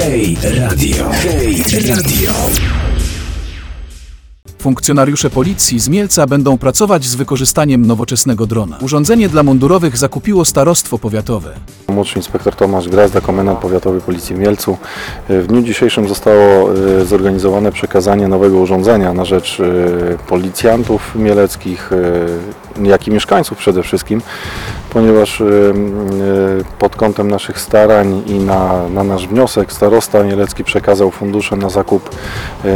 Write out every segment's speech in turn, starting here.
Hej Radio. Hej Radio. Funkcjonariusze policji z Mielca będą pracować z wykorzystaniem nowoczesnego drona. Urządzenie dla mundurowych zakupiło starostwo powiatowe. Młodszy inspektor Tomasz Grazda, komendant powiatowy Policji w Mielcu. W dniu dzisiejszym zostało e, zorganizowane przekazanie nowego urządzenia na rzecz e, policjantów mieleckich, e, jak i mieszkańców przede wszystkim, ponieważ pod kątem naszych starań i na, na nasz wniosek starosta mielecki przekazał fundusze na zakup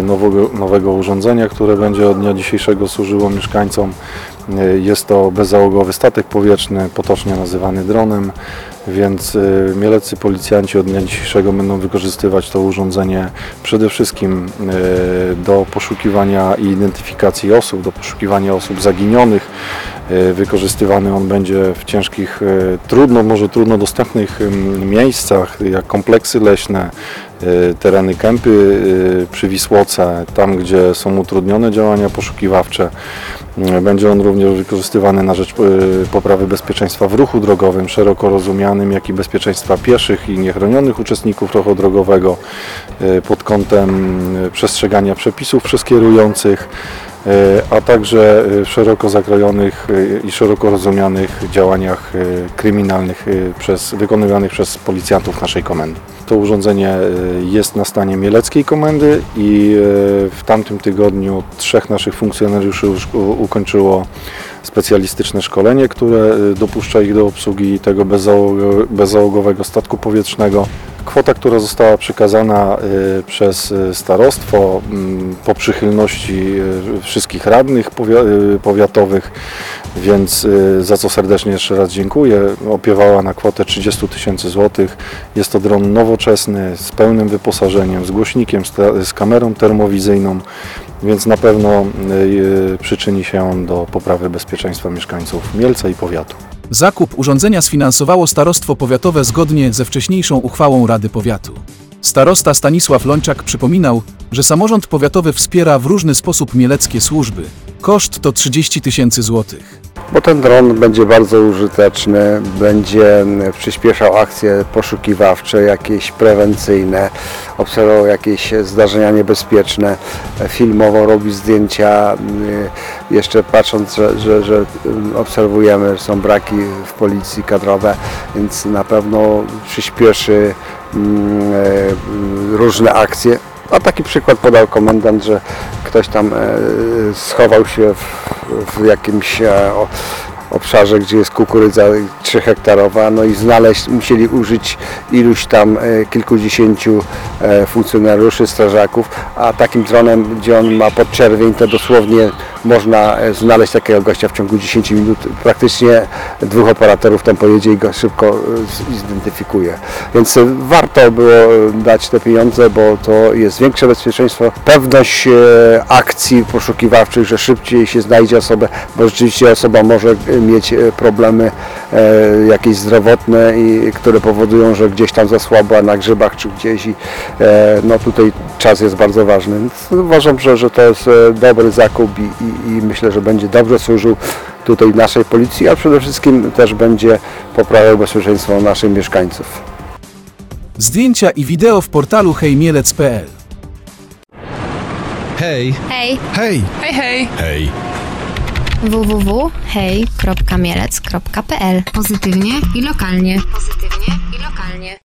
nowego, nowego urządzenia, które będzie od dnia dzisiejszego służyło mieszkańcom. Jest to bezzałogowy statek powietrzny, potocznie nazywany dronem więc y, mieleccy policjanci od dnia dzisiejszego będą wykorzystywać to urządzenie przede wszystkim do poszukiwania i identyfikacji osób, do poszukiwania osób zaginionych. Y, wykorzystywany on będzie w ciężkich, trudno, może trudno dostępnych miejscach, jak kompleksy leśne, tereny kępy przy Wisłoce, tam gdzie są utrudnione działania poszukiwawcze. Będzie on również wykorzystywany na rzecz poprawy bezpieczeństwa w ruchu drogowym, szeroko rozumianym jak i bezpieczeństwa pieszych i niechronionych uczestników ruchu drogowego e, pod kątem e, przestrzegania przepisów przez kierujących, e, a także w szeroko zakrojonych i szeroko rozumianych działaniach kryminalnych przez, wykonywanych przez policjantów naszej komendy. To urządzenie jest na stanie Mieleckiej Komendy i w tamtym tygodniu trzech naszych funkcjonariuszy ukończyło specjalistyczne szkolenie, które dopuszcza ich do obsługi tego bezzałogowego statku powietrznego. Kwota, która została przekazana y, przez y, starostwo mm, po przychylności wszystkich radnych powiatowych, więc za co serdecznie jeszcze raz dziękuję, opiewała na kwotę 30 tysięcy złotych. Jest to dron nowoczesny z pełnym wyposażeniem, z głośnikiem, z kamerą termowizyjną więc na pewno y, przyczyni się on do poprawy bezpieczeństwa mieszkańców Mielca i powiatu. Zakup urządzenia sfinansowało Starostwo Powiatowe zgodnie ze wcześniejszą uchwałą Rady Powiatu. Starosta Stanisław Lończak przypominał, że samorząd powiatowy wspiera w różny sposób mieleckie służby. Koszt to 30 tysięcy złotych bo ten dron będzie bardzo użyteczny, będzie przyspieszał akcje poszukiwawcze, jakieś prewencyjne, obserwował jakieś zdarzenia niebezpieczne, filmowo robi zdjęcia, y, jeszcze patrząc, że, że, że obserwujemy, że są braki w policji kadrowe, więc na pewno przyspieszy e, różne akcje. A taki przykład podał komendant, że ktoś tam e, schował się w, w jakimś e, obszarze, gdzie jest kukurydza 3 hektarowa, no i znaleźć, musieli użyć iluś tam e, kilkudziesięciu funkcjonariuszy, strażaków, a takim dronem, gdzie on ma podczerwień, to dosłownie można znaleźć takiego gościa w ciągu 10 minut. Praktycznie dwóch operatorów tam pojedzie i go szybko zidentyfikuje. Więc warto było dać te pieniądze, bo to jest większe bezpieczeństwo, pewność akcji poszukiwawczych, że szybciej się znajdzie osobę, bo rzeczywiście osoba może mieć problemy jakieś zdrowotne, które powodują, że gdzieś tam zasłabła na grzybach czy gdzieś i no tutaj czas jest bardzo ważny. Więc uważam, że, że to jest dobry zakup i, i i, myślę, że będzie dobrze służył tutaj naszej policji, a przede wszystkim też będzie poprawiał bezpieczeństwo naszych mieszkańców. Zdjęcia i wideo w portalu hejmielec.pl Hej! Hej! Hej! Hej, hej! Hej! www.hej.mielec.pl Pozytywnie i lokalnie. Pozytywnie i lokalnie.